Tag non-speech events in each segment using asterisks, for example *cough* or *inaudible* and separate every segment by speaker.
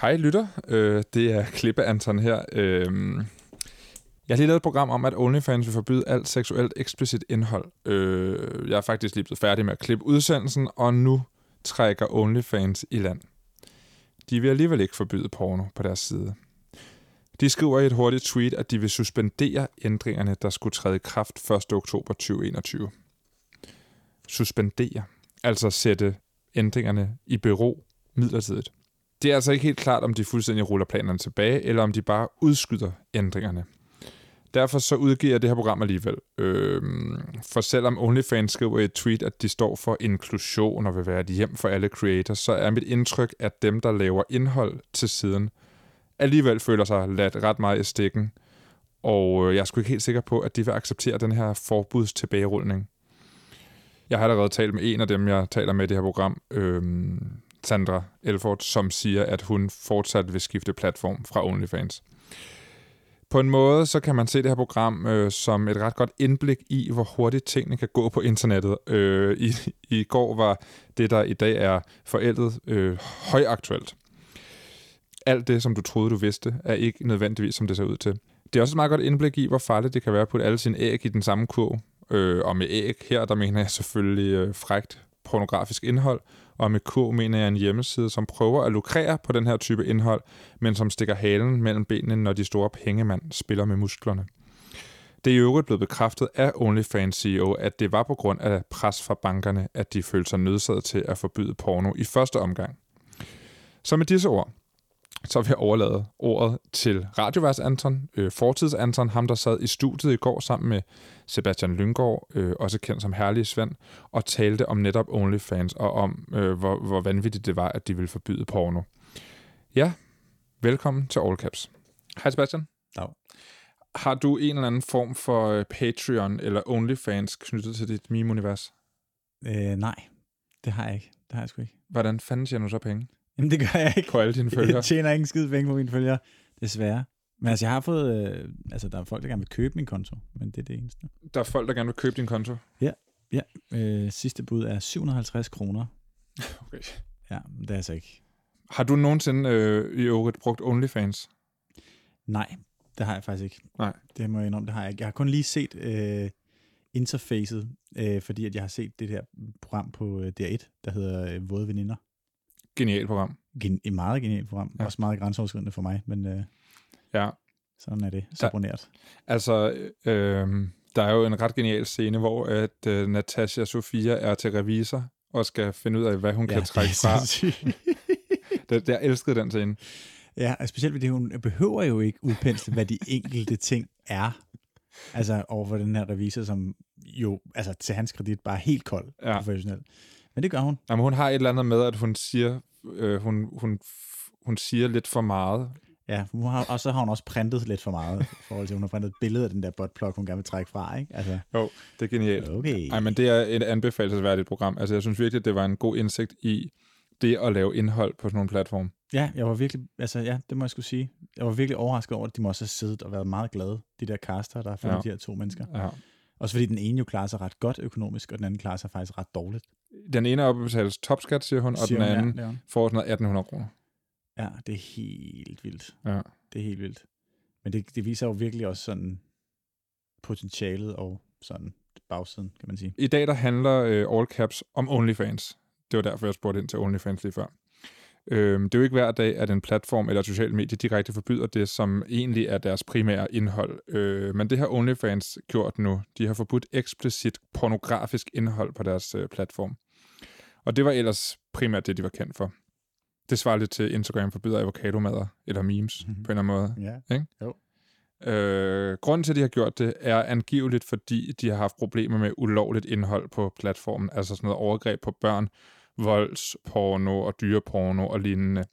Speaker 1: Hej lytter, øh, det er Klippe Anton her. Øh, jeg har lige lavet et program om, at OnlyFans vil forbyde alt seksuelt eksplicit indhold. Øh, jeg er faktisk lige blevet færdig med at klippe udsendelsen, og nu trækker OnlyFans i land. De vil alligevel ikke forbyde porno på deres side. De skriver i et hurtigt tweet, at de vil suspendere ændringerne, der skulle træde i kraft 1. oktober 2021. Suspendere. Altså sætte ændringerne i bero midlertidigt. Det er altså ikke helt klart, om de fuldstændig ruller planerne tilbage, eller om de bare udskyder ændringerne. Derfor så udgiver jeg det her program alligevel. Øhm, for selvom OnlyFans skriver i et tweet, at de står for inklusion og vil være et hjem for alle creators, så er mit indtryk, at dem, der laver indhold til siden, alligevel føler sig ladt ret meget i stikken. Og øh, jeg er sgu ikke helt sikker på, at de vil acceptere den her forbuds tilbagerulning. Jeg har allerede talt med en af dem, jeg taler med i det her program, øhm, Sandra Elford, som siger, at hun fortsat vil skifte platform fra OnlyFans. På en måde, så kan man se det her program øh, som et ret godt indblik i, hvor hurtigt tingene kan gå på internettet. Øh, i, I går var det, der i dag er forældet, øh, højaktuelt. Alt det, som du troede, du vidste, er ikke nødvendigvis, som det ser ud til. Det er også et meget godt indblik i, hvor farligt det kan være at putte alle sine æg i den samme kurv. Øh, og med æg her, der mener jeg selvfølgelig øh, frægt pornografisk indhold, og med K mener jeg en hjemmeside, som prøver at lukrere på den her type indhold, men som stikker halen mellem benene, når de store pengemænd spiller med musklerne. Det er i øvrigt blevet bekræftet af OnlyFans CEO, at det var på grund af pres fra bankerne, at de følte sig nødsaget til at forbyde porno i første omgang. Så med disse ord, så vil jeg overlade ordet til radioværs Anton, øh, fortids Anton, ham der sad i studiet i går sammen med Sebastian Lyngård, øh, også kendt som Herlige Svend, og talte om netop OnlyFans og om, øh, hvor, hvor vanvittigt det var, at de ville forbyde porno. Ja, velkommen til All Caps. Hej Sebastian.
Speaker 2: Dag.
Speaker 1: Har du en eller anden form for øh, Patreon eller OnlyFans knyttet til dit meme-univers?
Speaker 2: Øh, nej, det har jeg ikke. Det har jeg sgu ikke.
Speaker 1: Hvordan fanden tjener du så penge?
Speaker 2: Jamen, det gør jeg ikke.
Speaker 1: På alle dine *laughs* følgere?
Speaker 2: Jeg tjener ikke en skid penge på mine følgere, desværre. Men altså, jeg har fået... Øh, altså, der er folk, der gerne vil købe min konto, men det er det eneste.
Speaker 1: Der er folk, der gerne vil købe din konto?
Speaker 2: Ja. ja. Øh, sidste bud er 750 kroner. *laughs*
Speaker 1: Okay.
Speaker 2: Ja, men det er altså ikke.
Speaker 1: Har du nogensinde øh, i øvrigt brugt OnlyFans?
Speaker 2: Nej, det har jeg faktisk ikke.
Speaker 1: Nej.
Speaker 2: Det må jeg indrømme, det har jeg ikke. Jeg har kun lige set øh, interfacet, øh, fordi at jeg har set det her program på øh, DR1, der hedder øh, Våde Veninder.
Speaker 1: Genialt program.
Speaker 2: Gen- et meget genialt program. Ja. Også meget grænseoverskridende for mig, men øh,
Speaker 1: ja.
Speaker 2: sådan er det. Saboneret.
Speaker 1: Altså, øh, der er jo en ret genial scene, hvor at øh, Natasha Sofia er til revisor og skal finde ud af, hvad hun
Speaker 2: ja,
Speaker 1: kan trække fra. *laughs* det, jeg elskede den scene.
Speaker 2: Ja, og specielt fordi hun behøver jo ikke udpensle, hvad de enkelte ting er. Altså overfor den her revisor, som jo, altså til hans kredit, bare er helt kold ja. professionel. Men det gør hun.
Speaker 1: Jamen, hun har et eller andet med, at hun siger, øh, hun, hun, hun siger lidt for meget.
Speaker 2: Ja, hun har, og så har hun også printet lidt for meget, i forhold til, hun har printet et billede af den der buttplug, hun gerne vil trække fra, ikke? Altså,
Speaker 1: jo, det er genialt.
Speaker 2: Okay.
Speaker 1: Ej, men det er et anbefalesværdigt program. Altså, jeg synes virkelig, det var en god indsigt i det at lave indhold på sådan nogle platform.
Speaker 2: Ja, jeg var virkelig, altså ja, det må jeg skulle sige. Jeg var virkelig overrasket over, at de må også have siddet og været meget glade, de der caster, der har fundet ja. de her to mennesker.
Speaker 1: Ja.
Speaker 2: Også fordi den ene jo klarer sig ret godt økonomisk, og den anden klarer sig faktisk ret dårligt.
Speaker 1: Den ene oppe topskat, siger hun, og siger den anden ja, får sådan 1800 kroner.
Speaker 2: Ja, det er helt vildt.
Speaker 1: Ja.
Speaker 2: Det er helt vildt. Men det, det viser jo virkelig også sådan potentialet og sådan bagsiden, kan man sige.
Speaker 1: I dag der handler uh, All Caps om OnlyFans. Det var derfor, jeg spurgte ind til OnlyFans lige før. Øhm, det er jo ikke hver dag, at en platform eller social medie direkte forbyder det, som egentlig er deres primære indhold. Øh, men det har OnlyFans gjort nu. De har forbudt eksplicit pornografisk indhold på deres øh, platform. Og det var ellers primært det, de var kendt for. Det svarer lidt til Instagram forbyder avocadomader eller memes mm-hmm. på en eller anden måde.
Speaker 2: Ja,
Speaker 1: ikke?
Speaker 2: jo.
Speaker 1: Øh, grunden til, at de har gjort det, er angiveligt, fordi de har haft problemer med ulovligt indhold på platformen, altså sådan noget overgreb på børn, voldsporno og dyreporno og lignende.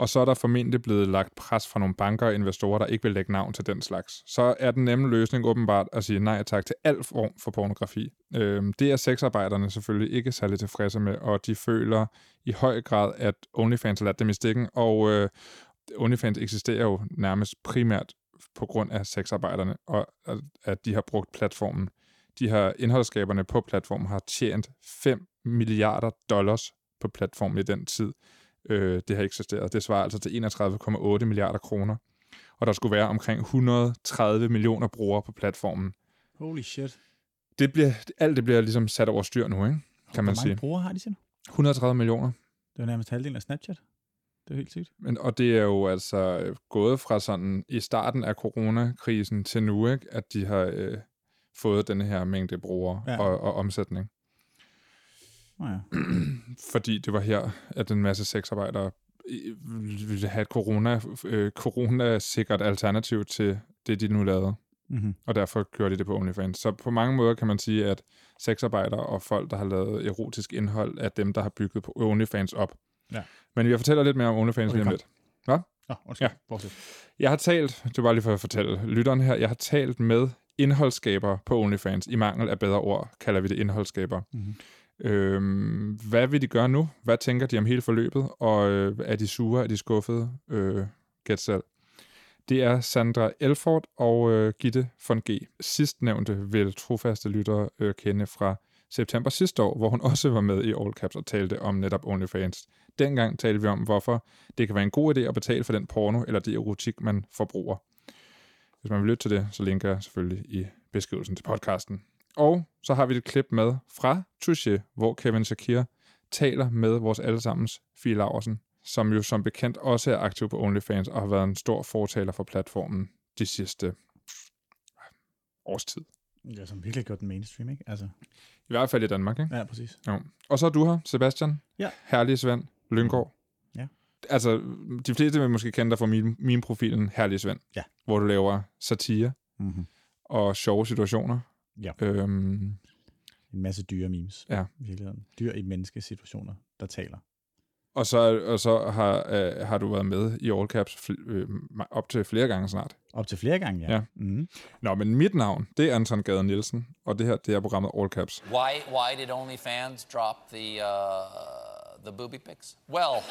Speaker 1: Og så er der formentlig blevet lagt pres fra nogle banker og investorer, der ikke vil lægge navn til den slags. Så er den nemme løsning åbenbart at sige nej tak til al form for pornografi. Øhm, det er sexarbejderne selvfølgelig ikke særlig tilfredse med, og de føler i høj grad, at OnlyFans har ladt dem i stikken, og øh, OnlyFans eksisterer jo nærmest primært på grund af sexarbejderne, og at de har brugt platformen. De her indholdsskaberne på platformen har tjent 5 milliarder dollars på platformen i den tid øh, det har eksisteret. Det svarer altså til 31,8 milliarder kroner. Og der skulle være omkring 130 millioner brugere på platformen.
Speaker 2: Holy shit.
Speaker 1: Det bliver, alt det bliver ligesom sat over styr nu, ikke? kan man sige. Hvor
Speaker 2: mange brugere har de til
Speaker 1: 130 millioner.
Speaker 2: Det er nærmest halvdelen af Snapchat. Det er helt sygt.
Speaker 1: Men, og det er jo altså gået fra sådan i starten af coronakrisen til nu, ikke, at de har øh, fået den her mængde brugere ja. og, og omsætning.
Speaker 2: Oh ja.
Speaker 1: Fordi det var her, at en masse sexarbejdere ville have et corona, øh, corona-sikkert alternativ til det, de nu lavede. Mm-hmm. Og derfor gjorde de det på OnlyFans. Så på mange måder kan man sige, at sexarbejdere og folk, der har lavet erotisk indhold, er dem, der har bygget på OnlyFans op. Ja. Men vi fortæller lidt mere om OnlyFans lige om lidt. Hvad?
Speaker 2: Nå, undskyld. Ja.
Speaker 1: Jeg har talt, det var lige for at fortælle lytteren her, jeg har talt med indholdsskaber på OnlyFans. I mangel af bedre ord kalder vi det indholdsskaber. Mm-hmm. Øhm, hvad vil de gøre nu? Hvad tænker de om hele forløbet? Og øh, er de sure? Er de skuffede? Øh, gæt selv. Det er Sandra Elford og øh, Gitte von G. Sidstnævnte vil trofaste lyttere øh, kende fra september sidste år, hvor hun også var med i All Caps og talte om netop OnlyFans. Dengang talte vi om, hvorfor det kan være en god idé at betale for den porno eller det erotik, man forbruger. Hvis man vil lytte til det, så linker jeg selvfølgelig i beskrivelsen til podcasten. Og så har vi et klip med fra Touché, hvor Kevin Shakir taler med vores allesammens Fie Laversen, som jo som bekendt også er aktiv på OnlyFans og har været en stor fortaler for platformen de sidste års tid.
Speaker 2: Ja, som virkelig gjort den mainstream, ikke? Altså.
Speaker 1: I hvert fald i Danmark, ikke?
Speaker 2: Ja, præcis.
Speaker 1: Jo. Og så er du her, Sebastian.
Speaker 2: Ja.
Speaker 1: Herlig Svend Lyngård.
Speaker 2: Ja.
Speaker 1: Altså, de fleste vil måske kende dig fra min, min profilen Herlig Svend.
Speaker 2: Ja.
Speaker 1: Hvor du laver satire mm-hmm. og sjove situationer.
Speaker 2: Ja. Øhm, en masse dyre memes.
Speaker 1: Ja.
Speaker 2: I virkeligheden. Dyr i menneskesituationer, der taler.
Speaker 1: Og så, og så har, øh, har du været med i All Caps fl- øh, op til flere gange snart.
Speaker 2: Op til flere gange, ja.
Speaker 1: ja. Mm-hmm. Nå, men mit navn, det er Anton Gade Nielsen, og det her, det er programmet All Caps.
Speaker 3: Why, why did OnlyFans drop the, uh, the booby pics? Well,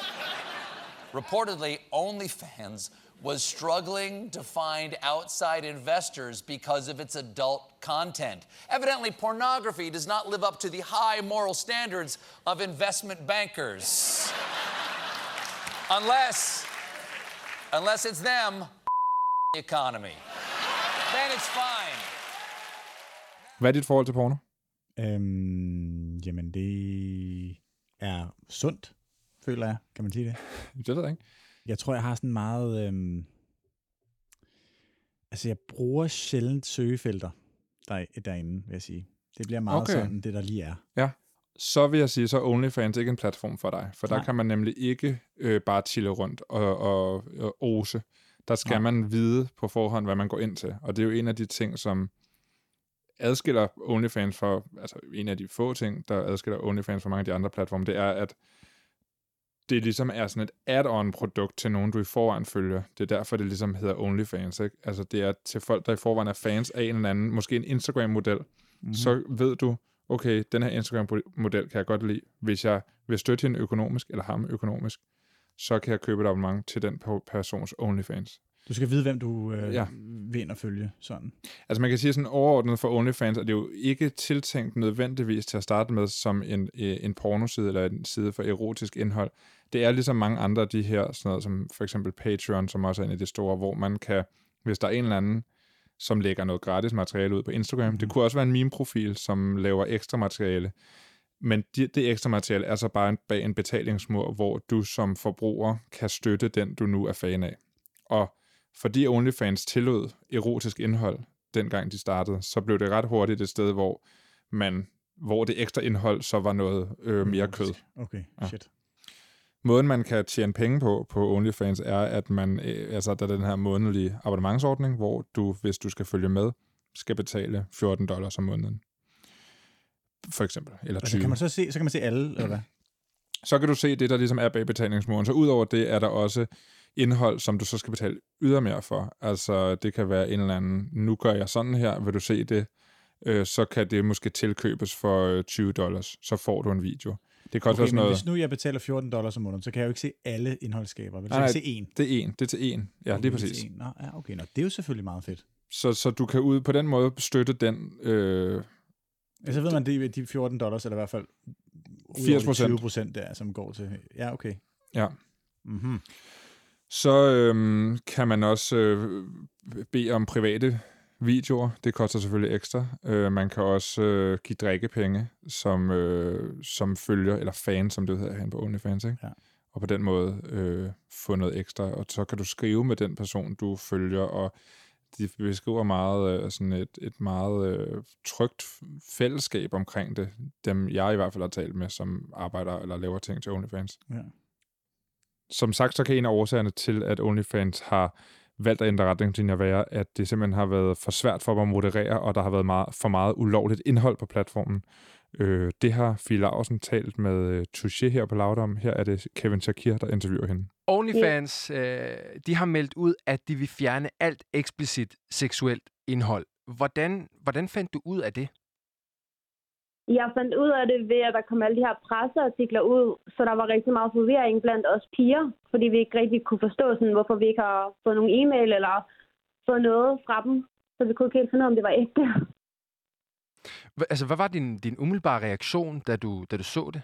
Speaker 3: reportedly, OnlyFans was struggling to find outside investors because of its adult content. Evidently, pornography does not live up to the high moral standards of investment bankers. unless, unless it's them, *laughs* the economy. Then it's fine.
Speaker 1: Hvad er dit forhold til porno?
Speaker 2: Øhm, jamen, det er sundt, føler jeg. Kan man sige det? *laughs*
Speaker 1: Det ved jeg ikke.
Speaker 2: Jeg tror, jeg har sådan meget... Øhm, altså, jeg bruger sjældent søgefelter der, derinde, vil jeg sige. Det bliver meget okay. sådan, det der lige er.
Speaker 1: Ja. Så vil jeg sige, så OnlyFans ikke en platform for dig. For Nej. der kan man nemlig ikke øh, bare chille rundt og, og, og ose. Der skal Nej. man vide på forhånd, hvad man går ind til. Og det er jo en af de ting, som adskiller OnlyFans for, altså en af de få ting, der adskiller OnlyFans fra mange af de andre platforme, det er, at det ligesom er sådan et add-on-produkt til nogen, du i forvejen følger. Det er derfor, det ligesom hedder OnlyFans. Ikke? Altså, det er til folk, der i forvejen er fans af en eller anden, måske en Instagram-model. Mm-hmm. Så ved du, okay, den her Instagram-model kan jeg godt lide. Hvis jeg vil støtte hende økonomisk, eller ham økonomisk, så kan jeg købe et abonnement til den persons OnlyFans.
Speaker 2: Du skal vide, hvem du øh, ja. vil ind og følge. Sådan.
Speaker 1: Altså man kan sige sådan overordnet for OnlyFans, at det jo ikke tiltænkt nødvendigvis til at starte med som en, øh, en pornoside eller en side for erotisk indhold. Det er ligesom mange andre af de her, sådan noget, som for eksempel Patreon, som også er en af de store, hvor man kan, hvis der er en eller anden, som lægger noget gratis materiale ud på Instagram, mm. det kunne også være en meme-profil, som laver ekstra materiale, men det, det ekstra materiale er så bare bag en betalingsmur, hvor du som forbruger kan støtte den, du nu er fan af. Og fordi OnlyFans tillod erotisk indhold, dengang de startede, så blev det ret hurtigt et sted, hvor man hvor det ekstra indhold så var noget øh, mere kød.
Speaker 2: Okay, shit. Ja.
Speaker 1: Måden, man kan tjene penge på på OnlyFans, er, at man, øh, altså, der er den her månedlige abonnementsordning, hvor du, hvis du skal følge med, skal betale 14 dollars om måneden. For eksempel. Eller 20. Altså,
Speaker 2: kan man så se, så kan man se alle, eller hvad?
Speaker 1: Så kan du se det, der ligesom er bag betalingsmuren. Så udover det er der også indhold, som du så skal betale ydermere for. Altså, det kan være en eller anden, nu gør jeg sådan her, vil du se det? Øh, så kan det måske tilkøbes for 20 dollars. Så får du en video.
Speaker 2: Det kan okay, også noget... hvis nu jeg betaler 14 dollars om måneden, så kan jeg jo ikke se alle indholdsskaber. Vil nej, ikke se en?
Speaker 1: Det er en. Det er til en. Ja, okay, lige præcis.
Speaker 2: Nå, ja, okay. Nå, det er jo selvfølgelig meget fedt.
Speaker 1: Så, så du kan ud på den måde støtte den... Øh,
Speaker 2: ja, så ved man, det de 14 dollars, eller i hvert fald 80 procent. 20 procent der, som går til... Ja, okay.
Speaker 1: Ja. Mm-hmm. Så øhm, kan man også øh, bede om private videoer. Det koster selvfølgelig ekstra. Øh, man kan også øh, give drikkepenge som, øh, som følger, eller fan, som det hedder herinde på OnlyFans. Ikke? Ja. Og på den måde øh, få noget ekstra. Og så kan du skrive med den person, du følger, og de beskriver meget øh, sådan et, et meget øh, trygt fællesskab omkring det. Dem jeg i hvert fald har talt med, som arbejder eller laver ting til OnlyFans. Ja. Som sagt, så kan en af årsagerne til, at OnlyFans har valgt at ændre retningslinjer være, at det simpelthen har været for svært for dem at moderere, og der har været meget, for meget ulovligt indhold på platformen. Øh, det har Fie Larsen talt med øh, Touché her på Laudom. Her er det Kevin Shakir, der interviewer hende.
Speaker 4: OnlyFans, øh, de har meldt ud, at de vil fjerne alt eksplicit seksuelt indhold. Hvordan, hvordan fandt du ud af det?
Speaker 5: Jeg fandt ud af det ved, at der kom alle de her presseartikler ud, så der var rigtig meget forvirring blandt os piger, fordi vi ikke rigtig kunne forstå, sådan, hvorfor vi ikke har fået nogen e-mail eller fået noget fra dem. Så vi kunne ikke helt finde ud af, om det var ægte.
Speaker 4: Altså, hvad var din, din umiddelbare reaktion, da du, da du så det?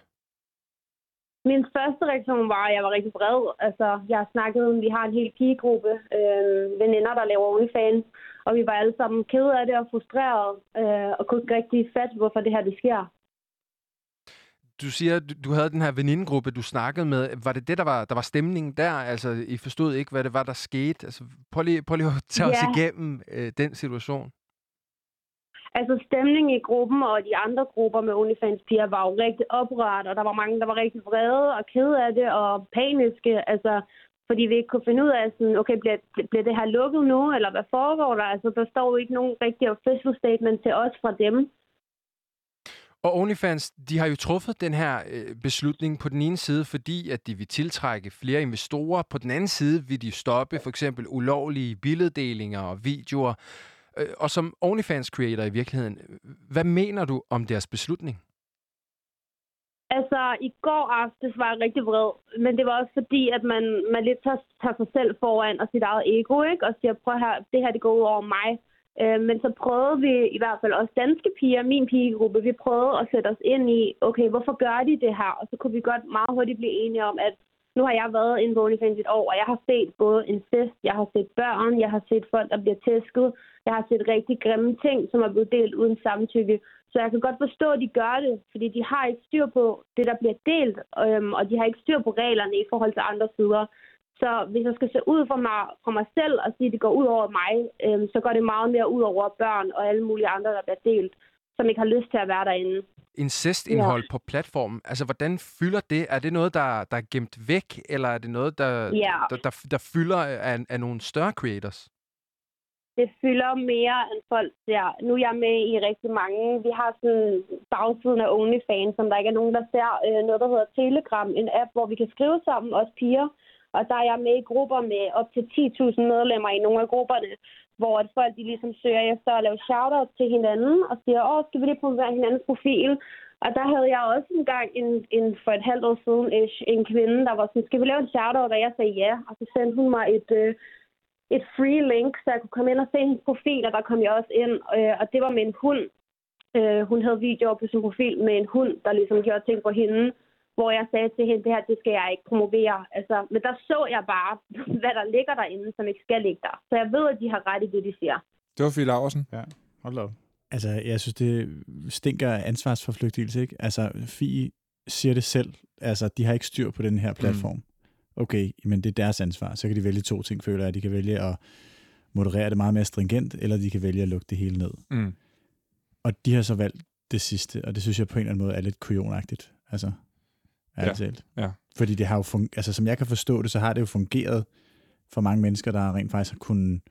Speaker 5: Min første reaktion var, at jeg var rigtig vred. Altså, jeg har snakket, vi har en hel pigegruppe, øh, veninder, der laver OnlyFans, og vi var alle sammen kede af det og frustreret, øh, og kunne ikke rigtig fatte, hvorfor det her det sker.
Speaker 4: Du siger, du, havde den her venindegruppe, du snakkede med. Var det det, der var, der var stemningen der? Altså, I forstod ikke, hvad det var, der skete? Altså, prøv lige, prøv lige at *laughs* tage ja. os igennem øh, den situation.
Speaker 5: Altså stemningen i gruppen og de andre grupper med OnlyFans-piger var jo rigtig oprørt, og der var mange, der var rigtig vrede og kede af det og paniske, altså fordi vi ikke kunne finde ud af, sådan, okay, bliver, bliver det her lukket nu, eller hvad foregår der? Altså, der står jo ikke nogen rigtig official statement til os fra dem.
Speaker 4: Og OnlyFans, de har jo truffet den her øh, beslutning på den ene side, fordi at de vil tiltrække flere investorer. På den anden side vil de stoppe for eksempel ulovlige billeddelinger og videoer. Øh, og som OnlyFans-creator i virkeligheden, hvad mener du om deres beslutning?
Speaker 5: Altså, i går aftes var jeg rigtig vred, men det var også fordi, at man, man lidt tager, tager sig selv foran og sit eget ego, ikke? Og siger, prøv her, det her det går ud over mig. Øh, men så prøvede vi, i hvert fald også danske piger, min pigegruppe, vi prøvede at sætte os ind i, okay, hvorfor gør de det her? Og så kunne vi godt meget hurtigt blive enige om, at nu har jeg været inde på OnlyFans et år, og jeg har set både incest, jeg har set børn, jeg har set folk, der bliver tæsket, jeg har set rigtig grimme ting, som er blevet delt uden samtykke. Så jeg kan godt forstå, at de gør det, fordi de har ikke styr på det, der bliver delt, øhm, og de har ikke styr på reglerne i forhold til andre sider. Så hvis jeg skal se ud fra mig, fra mig selv og sige, at det går ud over mig, øhm, så går det meget mere ud over børn og alle mulige andre, der bliver delt, som ikke har lyst til at være derinde
Speaker 4: incestindhold ja. på platformen. Altså, hvordan fylder det? Er det noget, der, der er gemt væk, eller er det noget, der, ja. der, der, der fylder af, af nogle større creators?
Speaker 5: Det fylder mere, end folk ser. Nu er jeg med i rigtig mange. Vi har sådan bagsiden af OnlyFans, som der ikke er nogen, der ser. Øh, noget, der hedder Telegram, en app, hvor vi kan skrive sammen, os piger. Og der er jeg med i grupper med op til 10.000 medlemmer i nogle af grupperne, hvor at folk de ligesom søger efter at lave shoutouts til hinanden og siger, åh, skal vi lige promovere hinandens profil? Og der havde jeg også engang en, en, for et halvt år siden ish, en kvinde, der var sådan, skal vi lave en shoutout? Og jeg sagde ja, og så sendte hun mig et, øh, et free link, så jeg kunne komme ind og se hendes profil, og der kom jeg også ind, øh, og det var med en hund. Øh, hun havde videoer på sin profil med en hund, der ligesom gjorde ting på hende hvor jeg sagde til hende, det her, det skal jeg ikke promovere. Altså, men der så jeg bare, *laughs* hvad der ligger derinde, som ikke skal ligge der. Så jeg ved, at de har ret i det, de siger.
Speaker 1: Det var Fie Laversen.
Speaker 2: Ja, hold op. Altså, jeg synes, det stinker ansvarsforflygtigelse, ikke? Altså, Fie siger det selv. Altså, de har ikke styr på den her mm. platform. Mm. Okay, men det er deres ansvar. Så kan de vælge to ting, føler jeg. De kan vælge at moderere det meget mere stringent, eller de kan vælge at lukke det hele ned. Mm. Og de har så valgt det sidste, og det synes jeg på en eller anden måde er lidt kujonagtigt. Altså, ja. talt. Ja. Fordi det har jo fun- altså, som jeg kan forstå det, så har det jo fungeret for mange mennesker, der rent faktisk har kunnet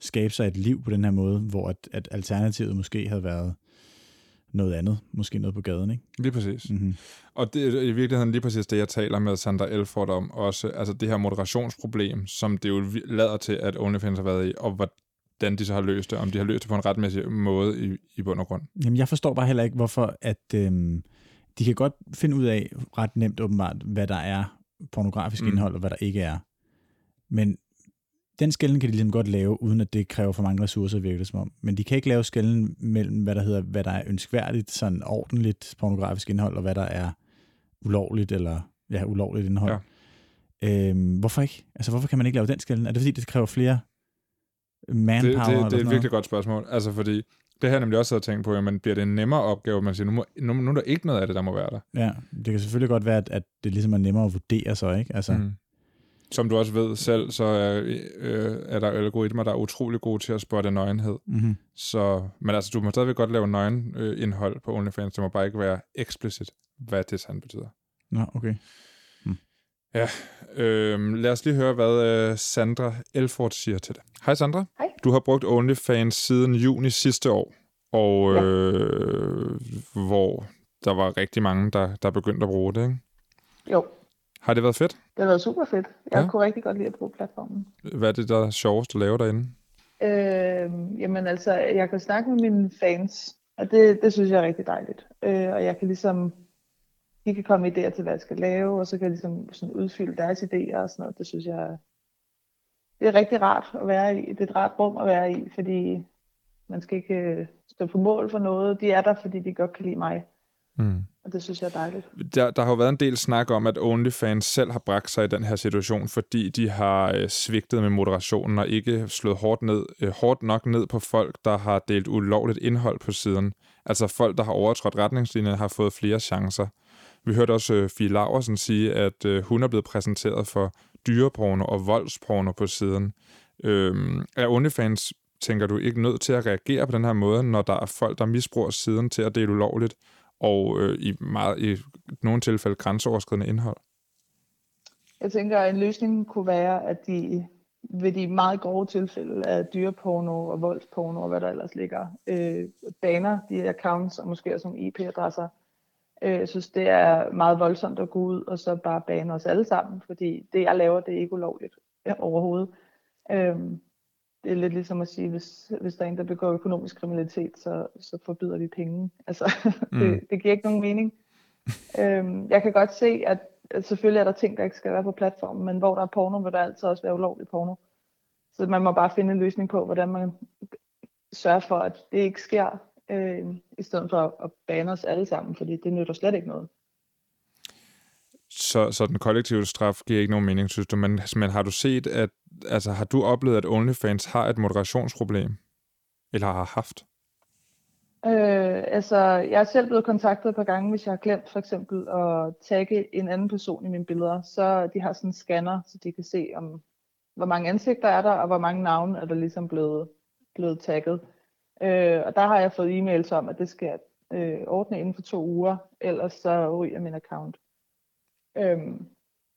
Speaker 2: skabe sig et liv på den her måde, hvor at, at alternativet måske havde været noget andet, måske noget på gaden, ikke?
Speaker 1: Lige præcis. Mm-hmm. Og det er i virkeligheden lige præcis det, jeg taler med Sandra Elford om også, altså det her moderationsproblem, som det jo lader til, at OnlyFans har været i, og hvordan de så har løst det, om de har løst det på en retmæssig måde i, i bund og grund.
Speaker 2: Jamen, jeg forstår bare heller ikke, hvorfor at, øhm, de kan godt finde ud af ret nemt åbenbart, hvad der er pornografisk mm. indhold, og hvad der ikke er. Men den skælden kan de ligesom godt lave, uden at det kræver for mange ressourcer, virker det som om. Men de kan ikke lave skælden mellem, hvad der hedder, hvad der er ønskværdigt, sådan ordentligt pornografisk indhold, og hvad der er ulovligt, eller ja, ulovligt indhold. Øh, hvorfor ikke? Altså, hvorfor kan man ikke lave den skælden? Er det fordi, det kræver flere manpower?
Speaker 1: Det, det, det er et virkelig godt spørgsmål. Altså, fordi det har jeg nemlig også tænkt på, at man bliver det en nemmere opgave, man siger, nu, må, nu, nu er der ikke noget af det, der må være der.
Speaker 2: Ja, det kan selvfølgelig godt være, at, at det ligesom er nemmere at vurdere så, ikke? Altså, mm.
Speaker 1: Som du også ved selv, så er, øh, er der algoritmer, der er utrolig gode til at spotte nøgenhed. Mm-hmm. Så, men altså, du må stadigvæk godt lave nøgenindhold på OnlyFans. Det må bare ikke være eksplicit, hvad det sådan betyder.
Speaker 2: Nå, okay.
Speaker 1: Ja, øh, lad os lige høre, hvad øh, Sandra Elford siger til det. Hej Sandra.
Speaker 6: Hej.
Speaker 1: Du har brugt OnlyFans siden juni sidste år, og ja. øh, hvor der var rigtig mange, der, der begyndte at bruge det, ikke?
Speaker 6: Jo.
Speaker 1: Har det været fedt?
Speaker 6: Det har været super fedt. Jeg ja. kunne rigtig godt lide at bruge platformen.
Speaker 1: Hvad er det, der er sjovest at lave derinde?
Speaker 6: Øh, jamen altså, jeg kan snakke med mine fans, og det, det synes jeg er rigtig dejligt. Øh, og jeg kan ligesom, de kan komme idéer til, hvad jeg skal lave, og så kan jeg ligesom sådan udfylde deres idéer og sådan noget. Det synes jeg, det er rigtig rart at være i. Det er et rart rum at være i, fordi man skal ikke øh, stå på mål for noget. De er der, fordi de godt kan lide mig. Mm. Og det synes jeg er dejligt.
Speaker 1: Der, der har jo været en del snak om, at OnlyFans selv har bragt sig i den her situation, fordi de har øh, svigtet med moderationen og ikke slået hårdt, ned, øh, hårdt nok ned på folk, der har delt ulovligt indhold på siden. Altså folk, der har overtrådt retningslinjerne, har fået flere chancer. Vi hørte også øh, Fie Laversen sige, at øh, hun er blevet præsenteret for dyreporno og voldsporno på siden. Øh, er OnlyFans, tænker du, ikke nødt til at reagere på den her måde, når der er folk, der misbruger siden til at dele ulovligt, og øh, i, meget, i nogle tilfælde grænseoverskridende indhold?
Speaker 6: Jeg tænker, at en løsning kunne være, at de ved de meget grove tilfælde af dyreporno og voldsporno og hvad der ellers ligger, øh, baner de accounts og måske også nogle IP-adresser. Øh, jeg synes, det er meget voldsomt at gå ud og så bare bane os alle sammen, fordi det, jeg laver, det er ikke ulovligt ja, overhovedet. Øh, det er lidt ligesom at sige, hvis, hvis der er en, der begår økonomisk kriminalitet, så, så forbyder vi penge. Altså, *laughs* mm. det, det giver ikke nogen mening. jeg kan godt se, at, at selvfølgelig er der ting, der ikke skal være på platformen, men hvor der er porno, vil der altid også være ulovlig porno. Så man må bare finde en løsning på, hvordan man sørger for, at det ikke sker, øh, i stedet for at, bane os alle sammen, fordi det nytter slet ikke noget.
Speaker 1: Så, så den kollektive straf giver ikke nogen mening, synes du. Men, men har du set, at altså, har du oplevet, at OnlyFans har et moderationsproblem? Eller har haft?
Speaker 6: Øh, altså, jeg er selv blevet kontaktet et par gange, hvis jeg har glemt for eksempel at tagge en anden person i mine billeder. Så de har sådan en scanner, så de kan se, om hvor mange ansigter er der, og hvor mange navne er der ligesom blevet, blevet tagget. Øh, og der har jeg fået e-mails om, at det skal øh, ordne inden for to uger, ellers så ryger min account. Øhm,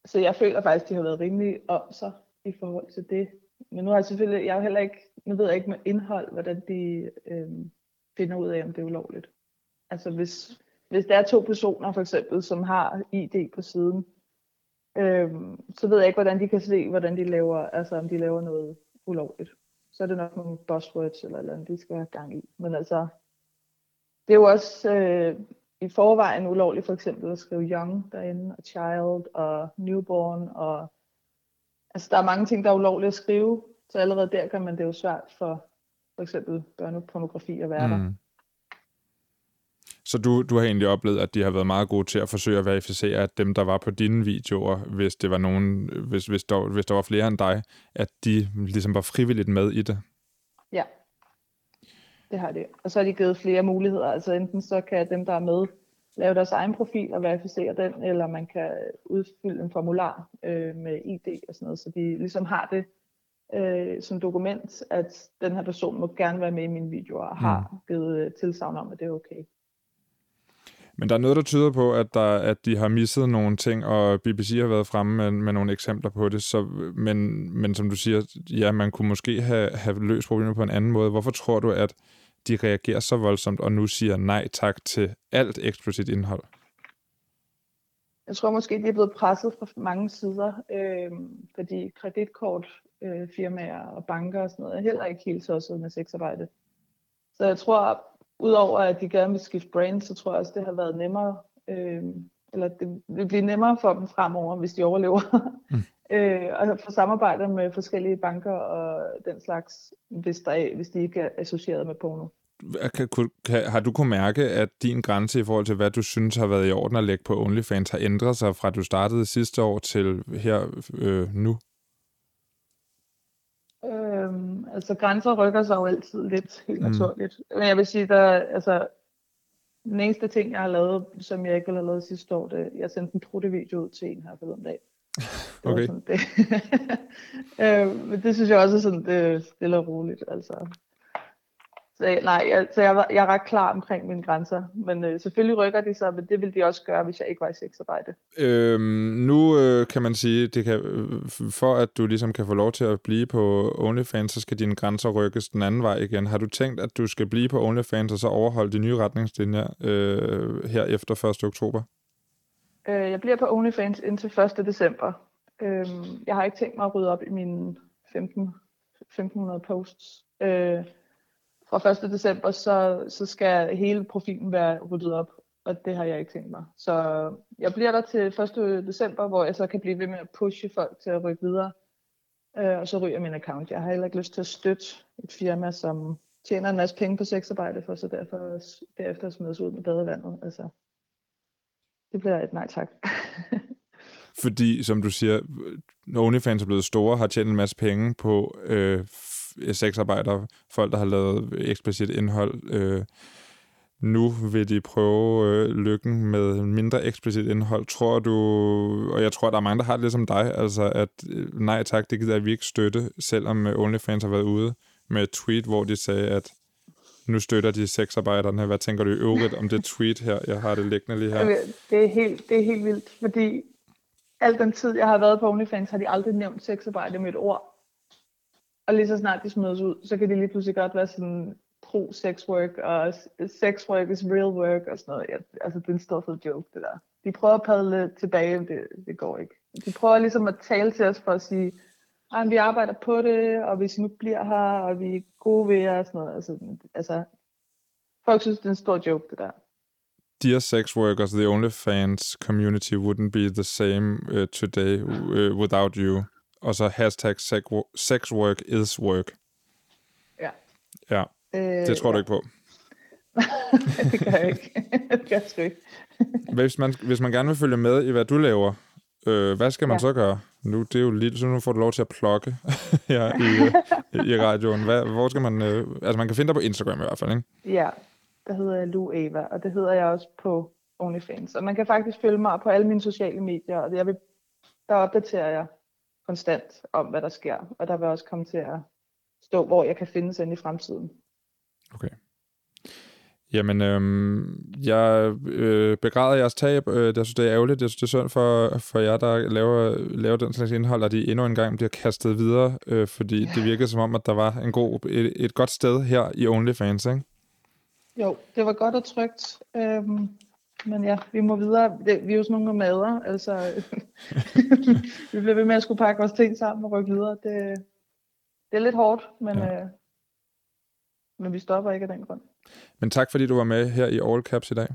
Speaker 6: så jeg føler faktisk, de har været rimelig om sig i forhold til det. Men nu har jeg selvfølgelig, jeg er heller ikke, nu ved jeg ikke med indhold, hvordan de øh, finder ud af, om det er ulovligt. Altså hvis, hvis der er to personer for eksempel, som har ID på siden, øh, så ved jeg ikke, hvordan de kan se, hvordan de laver, altså om de laver noget ulovligt. Så er det nok nogle buzzwords eller eller andet, de skal have gang i. Men altså, det er jo også, øh, i forvejen ulovligt for eksempel at skrive young derinde, og child og newborn, og altså der er mange ting, der er ulovligt at skrive, så allerede der kan man det jo svært for for eksempel børnepornografi at være mm. der.
Speaker 1: Så du, du har egentlig oplevet, at de har været meget gode til at forsøge at verificere, at dem, der var på dine videoer, hvis det var nogen, hvis, hvis, der, hvis der var flere end dig, at de ligesom var frivilligt med i det?
Speaker 6: Ja, det har det. Og så har de givet flere muligheder. Altså enten så kan dem, der er med, lave deres egen profil og verificere den, eller man kan udfylde en formular øh, med ID og sådan noget, så de ligesom har det øh, som dokument, at den her person må gerne være med i mine videoer og har mm. givet øh, tilsavn om, at det er okay.
Speaker 1: Men der er noget, der tyder på, at, der, at de har misset nogle ting, og BBC har været fremme med, med nogle eksempler på det. Så, men, men som du siger, ja, man kunne måske have, have løst problemet på en anden måde. Hvorfor tror du, at de reagerer så voldsomt og nu siger nej tak til alt eksplicit indhold?
Speaker 6: Jeg tror måske, de er blevet presset fra mange sider, øh, fordi kreditkortfirmaer øh, og banker og sådan noget er heller ikke helt så med sexarbejde. Så jeg tror, udover at de gerne vil skifte brand, så tror jeg også, det har været nemmere, øh, eller det vil blive nemmere for dem fremover, hvis de overlever, mm. *laughs* øh, og få samarbejde med forskellige banker og den slags, hvis, der er, hvis de ikke er associeret med porno.
Speaker 1: kan, kan, har du kunnet mærke, at din grænse i forhold til, hvad du synes har været i orden at lægge på OnlyFans, har ændret sig fra du startede sidste år til her øh, nu?
Speaker 6: Øhm, altså grænser rykker sig jo altid lidt, helt mm. naturligt. Men jeg vil sige, der altså, den eneste ting, jeg har lavet, som jeg ikke ville have lavet sidste år, det, jeg sendte en trutte-video ud til en her forleden dag. *laughs*
Speaker 1: Det okay.
Speaker 6: Sådan, det. *laughs* øh, men det synes jeg også er sådan, det stille og roligt. Altså. Så, nej, jeg, så jeg, jeg er ret klar omkring mine grænser. Men øh, selvfølgelig rykker de sig, men det ville de også gøre, hvis jeg ikke var i sexarbejde.
Speaker 1: Øhm, nu øh, kan man sige, det kan, øh, for at du ligesom kan få lov til at blive på OnlyFans, så skal dine grænser rykkes den anden vej igen. Har du tænkt, at du skal blive på OnlyFans og så overholde de nye retningslinjer øh, her efter 1. oktober?
Speaker 6: Øh, jeg bliver på OnlyFans indtil 1. december. Øh, jeg har ikke tænkt mig at rydde op i mine 15, 1500 posts. Øh, fra 1. december, så, så skal hele profilen være ryddet op, og det har jeg ikke tænkt mig. Så jeg bliver der til 1. december, hvor jeg så kan blive ved med at pushe folk til at rykke videre, øh, og så ryger min account. Jeg har heller ikke lyst til at støtte et firma, som tjener en masse penge på sexarbejde, for så derfor derefter smides ud med badevandet. Altså, det bliver et nej tak. *laughs*
Speaker 1: Fordi, som du siger, når OnlyFans er blevet store, har tjent en masse penge på øh, sexarbejdere, folk, der har lavet eksplicit indhold. Øh, nu vil de prøve øh, lykken med mindre eksplicit indhold. Tror du, og jeg tror, der er mange, der har det ligesom dig, altså at øh, nej tak, det gider vi ikke støtte, selvom øh, OnlyFans har været ude med et tweet, hvor de sagde, at nu støtter de sexarbejderne. Hvad tænker du i øvrigt om det tweet her? Jeg har det liggende lige her.
Speaker 6: Det er helt, det er helt vildt, fordi al den tid, jeg har været på OnlyFans, har de aldrig nævnt sexarbejde med et ord. Og lige så snart de smides ud, så kan de lige pludselig godt være sådan pro sex work, og sex work is real work, og sådan noget. Ja, altså, det er en stor fed joke, det der. De prøver at padle tilbage, men det, det går ikke. De prøver ligesom at tale til os for at sige, at vi arbejder på det, og hvis I nu bliver her, og vi er gode ved jer, og sådan noget. Altså, altså, folk synes, det er en stor joke, det der.
Speaker 1: Dear sex workers, altså, the OnlyFans community wouldn't be the same uh, today uh, without you og så hashtag sex work is work.
Speaker 6: Ja.
Speaker 1: Ja, øh, det tror du ja. ikke på. *laughs*
Speaker 6: det gør jeg ikke. det gør jeg ikke.
Speaker 1: hvis, man, hvis man gerne vil følge med i, hvad du laver, øh, hvad skal man ja. så gøre? Nu, det er jo lige, så nu får du lov til at plukke *laughs* ja, i, øh, i radioen. Hvad, hvor skal man... Øh, altså, man kan finde dig på Instagram i hvert fald, ikke?
Speaker 6: Ja, der hedder jeg Lu Eva, og det hedder jeg også på OnlyFans. Og man kan faktisk følge mig på alle mine sociale medier, og jeg vil, der opdaterer jeg konstant om, hvad der sker. Og der vil også komme til at stå, hvor jeg kan finde sig i fremtiden.
Speaker 1: Okay. Jamen, øhm, jeg øh, begræder jeres tab. Øh, jeg synes, det er ærgerligt. Jeg synes, det er synd for, for jer, der laver, laver den slags indhold, at de endnu en gang bliver kastet videre, øh, fordi ja. det virkede som om, at der var en god, et, et godt sted her i OnlyFans, ikke?
Speaker 6: Jo, det var godt og trygt. Øhm, men ja, vi må videre. Det, vi er jo sådan nogle mader, altså *laughs* vi bliver ved med at skulle pakke vores ting sammen og rykke videre. Det, det er lidt hårdt, men, ja. øh, men vi stopper ikke af den grund.
Speaker 1: Men tak fordi du var med her i All Caps i dag.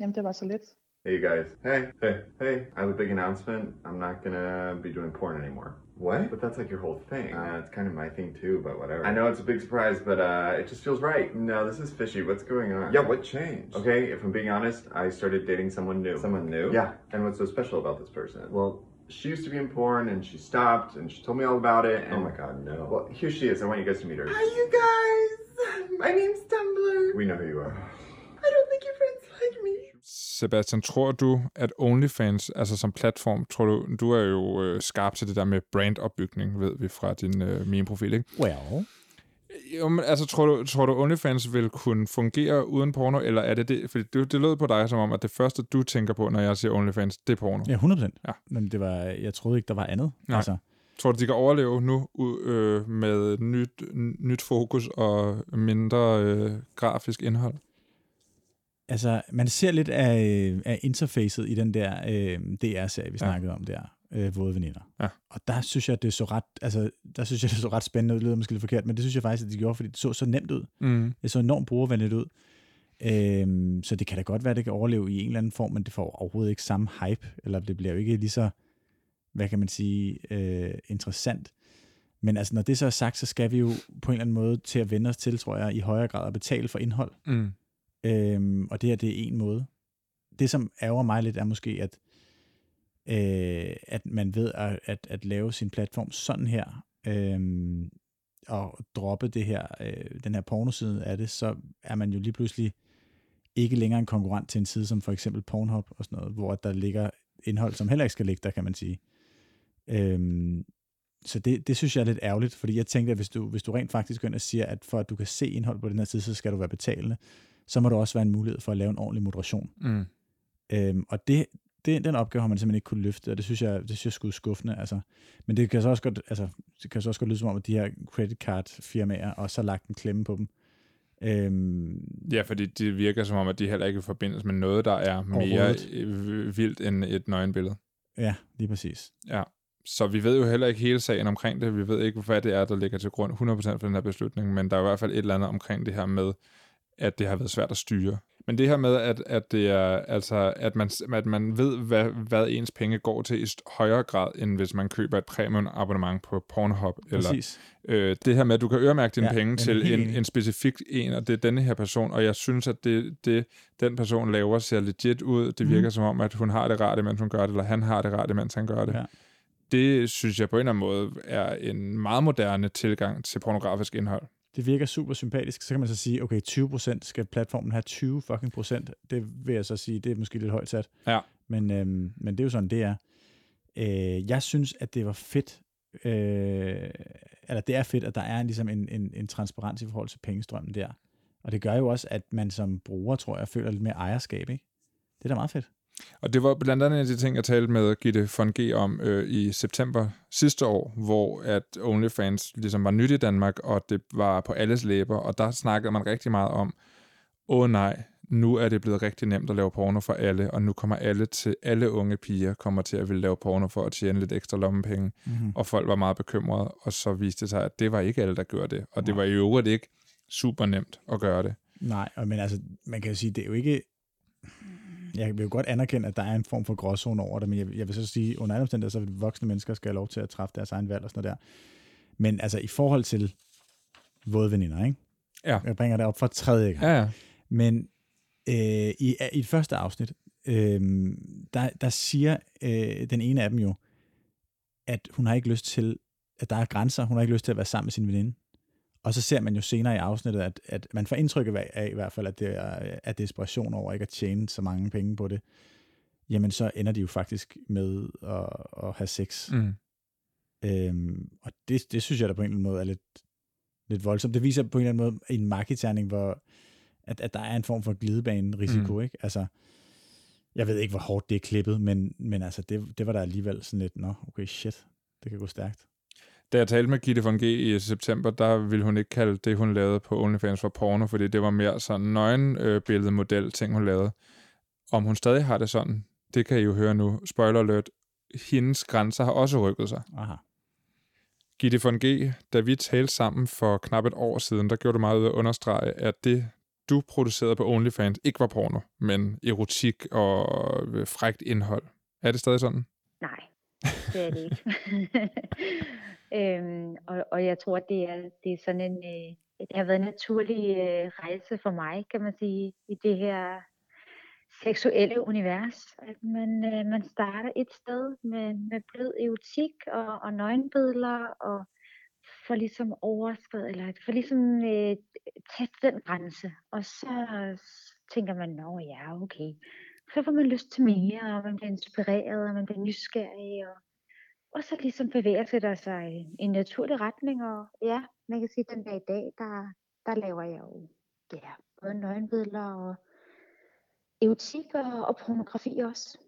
Speaker 6: Jamen det var så lidt.
Speaker 7: Hey guys. Hey, hey, hey. I have a big announcement. I'm not gonna be doing porn anymore. What? But that's like your whole thing. Uh, it's kind of my thing too, but whatever. I know it's a big surprise, but uh, it just feels right. No, this is fishy. What's going on? Yeah, what changed? Okay, if I'm being honest, I started dating someone new. Someone new? Yeah. And what's so special about this person? Well, she used to be in porn and she stopped and she told me all about it. And, oh my god, no. Well, here she is. I want you guys to meet her. Hi, you guys. My name's Tumblr. We know who you are. I don't think your friends like me.
Speaker 1: Sebastian, tror du, at OnlyFans, altså som platform, tror du, du er jo øh, skarp til det der med brandopbygning, ved vi fra din øh, meme-profil, ikke?
Speaker 2: Well.
Speaker 1: Jo, men altså, tror du, tror du, OnlyFans vil kunne fungere uden porno, eller er det det? For det, det lød på dig som om, at det første, du tænker på, når jeg siger OnlyFans, det er porno.
Speaker 2: Ja, 100%. Ja. Men det var, jeg troede ikke, der var andet.
Speaker 1: Nej. Altså. Tror du, de kan overleve nu øh, med nyt, nyt fokus og mindre øh, grafisk indhold?
Speaker 2: Altså, man ser lidt af, af interfacet i den der øh, DR-serie, vi snakkede ja. om der, øh, Våde Veninder.
Speaker 1: Ja.
Speaker 2: Og der synes jeg, det så ret, altså, der synes jeg, det så ret spændende ud. Det lyder måske lidt forkert, men det synes jeg faktisk, at de gjorde, fordi det så så nemt ud.
Speaker 1: Mm.
Speaker 2: Det så enormt brugervenligt ud. Øhm, så det kan da godt være, at det kan overleve i en eller anden form, men det får overhovedet ikke samme hype, eller det bliver jo ikke lige så, hvad kan man sige, øh, interessant. Men altså, når det så er sagt, så skal vi jo på en eller anden måde til at vende os til, tror jeg, i højere grad at betale for indhold.
Speaker 1: Mm.
Speaker 2: Øhm, og det her, det er en måde. Det, som ærger mig lidt, er måske, at, øh, at man ved at, at, at lave sin platform sådan her, øh, og droppe det her, øh, den her pornoside af det, så er man jo lige pludselig ikke længere en konkurrent til en side som for eksempel Pornhub og sådan noget, hvor der ligger indhold, som heller ikke skal ligge der, kan man sige. Øhm, så det, det synes jeg er lidt ærgerligt, fordi jeg tænkte, at hvis du, hvis du rent faktisk går ind og siger, at for at du kan se indhold på den her side, så skal du være betalende, så må der også være en mulighed for at lave en ordentlig moderation.
Speaker 1: Mm.
Speaker 2: Øhm, og det, det, den opgave har man simpelthen ikke kunne løfte, og det synes jeg, det synes jeg skulle skuffende. Altså. Men det kan så også godt, altså, det kan så også godt lyde som om, at de her credit card firmaer også har lagt en klemme på dem. Øhm,
Speaker 1: ja, fordi det virker som om, at de heller ikke forbindes med noget, der er mere vildt end et nøgenbillede.
Speaker 2: Ja, lige præcis.
Speaker 1: Ja, så vi ved jo heller ikke hele sagen omkring det. Vi ved ikke, hvad det er, der ligger til grund 100% for den her beslutning, men der er i hvert fald et eller andet omkring det her med, at det har været svært at styre. Men det her med, at, at, det er, altså, at, man, at man ved, hvad, hvad ens penge går til i højere grad, end hvis man køber et premium abonnement på Pornhub. Præcis. Eller, øh, det her med, at du kan øremærke dine ja, penge til en, en specifik en, og det er denne her person, og jeg synes, at det, det den person laver ser legit ud. Det virker mm. som om, at hun har det rart, mens hun gør det, eller han har det rart, mens han gør det. Ja. Det synes jeg på en eller anden måde er en meget moderne tilgang til pornografisk indhold
Speaker 2: det virker super sympatisk, så kan man så sige, okay, 20% skal platformen have 20 fucking procent. Det vil jeg så sige, det er måske lidt højt sat.
Speaker 1: Ja.
Speaker 2: Men, øhm, men det er jo sådan, det er. Øh, jeg synes, at det var fedt, øh, eller det er fedt, at der er en, ligesom en, en, en transparens i forhold til pengestrømmen der. Og det gør jo også, at man som bruger, tror jeg, føler lidt mere ejerskab, ikke? Det er da meget fedt.
Speaker 1: Og det var blandt andet en af de ting, jeg talte med Gitte von G om øh, i september sidste år, hvor at OnlyFans ligesom var nyt i Danmark, og det var på alles læber, og der snakkede man rigtig meget om, åh nej, nu er det blevet rigtig nemt at lave porno for alle, og nu kommer alle til alle unge piger kommer til at ville lave porno for at tjene lidt ekstra lommepenge, mm-hmm. og folk var meget bekymrede, og så viste det sig, at det var ikke alle, der gjorde det, og det var i øvrigt ikke super nemt at gøre det.
Speaker 2: Nej, men altså, man kan jo sige, det er jo ikke jeg vil jo godt anerkende, at der er en form for gråzone over det, men jeg, jeg vil så sige, under alle omstændigheder, så vil voksne mennesker skal have lov til at træffe deres egen valg og sådan noget der. Men altså i forhold til våde veninder, ikke?
Speaker 1: Ja.
Speaker 2: Jeg bringer det op for tredje gang.
Speaker 1: Ja, ja.
Speaker 2: Men øh, i, i et første afsnit, øh, der, der siger øh, den ene af dem jo, at hun har ikke lyst til, at der er grænser, hun har ikke lyst til at være sammen med sin veninde. Og så ser man jo senere i afsnittet, at, at man får indtryk af i hvert fald, at det er, er desperation over ikke at tjene så mange penge på det. Jamen, så ender de jo faktisk med at, at have sex.
Speaker 1: Mm.
Speaker 2: Øhm, og det, det synes jeg da på en eller anden måde er lidt, lidt voldsomt. Det viser på en eller anden måde en markedterning, hvor at, at der er en form for glidebane-risiko, mm. ikke? Altså, jeg ved ikke, hvor hårdt det er klippet, men, men altså, det, det var der alligevel sådan lidt, nå, okay, shit, det kan gå stærkt.
Speaker 1: Da jeg talte med Gitte von G i september, der ville hun ikke kalde det, hun lavede på OnlyFans for porno, fordi det var mere sådan nøgen øh, billedmodel ting, hun lavede. Om hun stadig har det sådan, det kan I jo høre nu. Spoiler alert. Hendes grænser har også rykket sig.
Speaker 2: Aha.
Speaker 1: Gitte von G, da vi talte sammen for knap et år siden, der gjorde du meget ud at understrege, at det, du producerede på OnlyFans, ikke var porno, men erotik og frægt indhold. Er det stadig sådan?
Speaker 8: Nej, det er det ikke. *laughs* Øhm, og, og jeg tror, det er, det er sådan en, øh, det har været en naturlig øh, rejse for mig, kan man sige, i det her seksuelle univers. At man, øh, man starter et sted med, med blød erotik og, og nøgenbilleder, og for ligesom overskrevet, eller for ligesom øh, tæt den grænse. Og så tænker man, nå ja, okay. Så får man lyst til mere, og man bliver inspireret, og man bliver nysgerrig, og og så ligesom bevæger sig der sig i en naturlig retning, og ja, man kan sige, at den dag i dag, der, der laver jeg jo ja, både nøgenbilleder og erotik og, og pornografi også.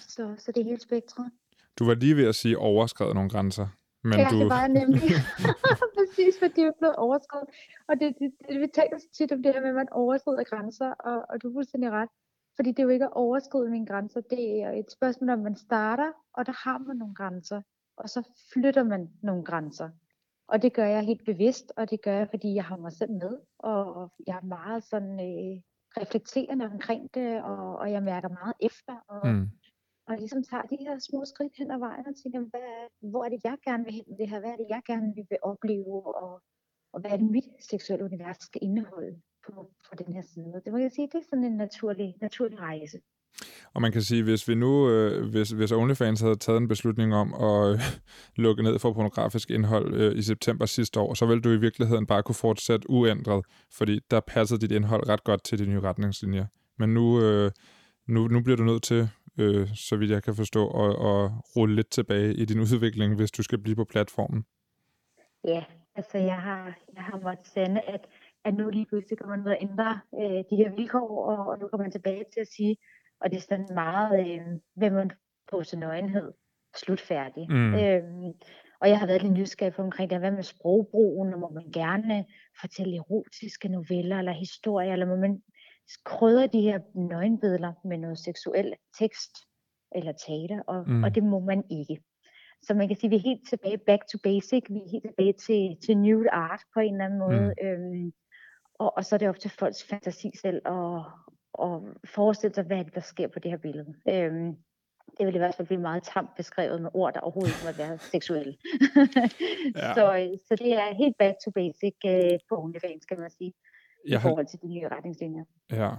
Speaker 8: Så, så det er hele spektret.
Speaker 1: Du var lige ved at sige overskrevet nogle grænser.
Speaker 8: Men ja, du... det var jeg nemlig. *laughs* *laughs* Præcis, fordi er blevet overskrevet. Og det, det, det, vi taler så tit om det her med, at man overskrider grænser, og, og du er fuldstændig ret. Fordi det er jo ikke at overskride mine grænser, det er et spørgsmål om, man starter, og der har man nogle grænser og så flytter man nogle grænser. Og det gør jeg helt bevidst, og det gør jeg, fordi jeg har mig selv med, og jeg er meget sådan øh, reflekterende omkring det, og, og jeg mærker meget efter, og, mm. og ligesom tager de her små skridt hen ad vejen og tænker, hvad, hvor er det, jeg gerne vil hen med det her? Hvad er det, jeg gerne vil opleve? Og, og hvad er det, mit seksuelle univers skal indeholde på, på den her side? Det må jeg sige, det er sådan en naturlig, naturlig rejse.
Speaker 1: Og man kan sige, hvis vi nu, øh, hvis, hvis OnlyFans havde taget en beslutning om at øh, *laughs* lukke ned for pornografisk indhold øh, i september sidste år, så ville du i virkeligheden bare kunne fortsætte uændret, fordi der passede dit indhold ret godt til de nye retningslinjer. Men nu, øh, nu, nu bliver du nødt til, øh, så vidt jeg kan forstå, at, at rulle lidt tilbage i din udvikling, hvis du skal blive på platformen.
Speaker 8: Ja, altså jeg har, jeg har måttet sende, at, at nu lige pludselig kommer man ud at ændre øh, de her vilkår, og, og nu kommer man tilbage til at sige, og det er sådan meget, øh, hvem man på sin nøgenhed, slutfærdig. Mm. Øhm, og jeg har været lidt nysgerrig på omkring det, hvad med sprogbrugen, og må man gerne fortælle erotiske noveller eller historier, eller må man krydre de her nøgenbilleder med noget seksuel tekst eller tale, og, mm. og det må man ikke. Så man kan sige, at vi er helt tilbage back to basic, vi er helt tilbage til, til new art på en eller anden måde. Mm. Øhm, og, og så er det op til folks fantasi selv at, at forestille sig, hvad det, der sker på det her billede. Øhm, det vil i hvert fald blive meget tamt beskrevet med ord, der overhovedet ikke må være *laughs* seksuelle. ja. så, så det er helt back to basic uh, på OnlyFans, kan man sige, jeg i forhold til de nye retningslinjer.
Speaker 1: Ja.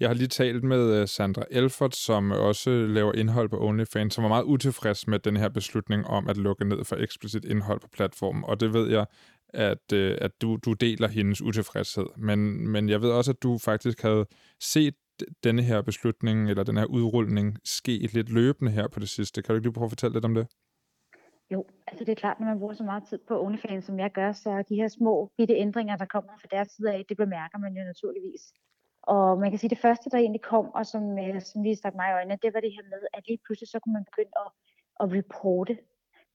Speaker 1: Jeg har lige talt med øh, Sandra Elfert, som også laver indhold på OnlyFans, som var meget utilfreds med den her beslutning om at lukke ned for eksplicit indhold på platformen. Og det ved jeg, at, øh, at du, du deler hendes utilfredshed. Men, men jeg ved også, at du faktisk havde set denne her beslutning, eller den her udrulning, ske lidt løbende her på det sidste. Kan du ikke lige prøve at fortælle lidt om det?
Speaker 8: Jo, altså det er klart, når man bruger så meget tid på OnlyFans, som jeg gør, så de her små bitte ændringer, der kommer fra deres side af, det bemærker man jo naturligvis. Og man kan sige, at det første, der egentlig kom, og som, øh, som lige stak mig i øjnene, det var det her med, at lige pludselig så kunne man begynde at, at reporte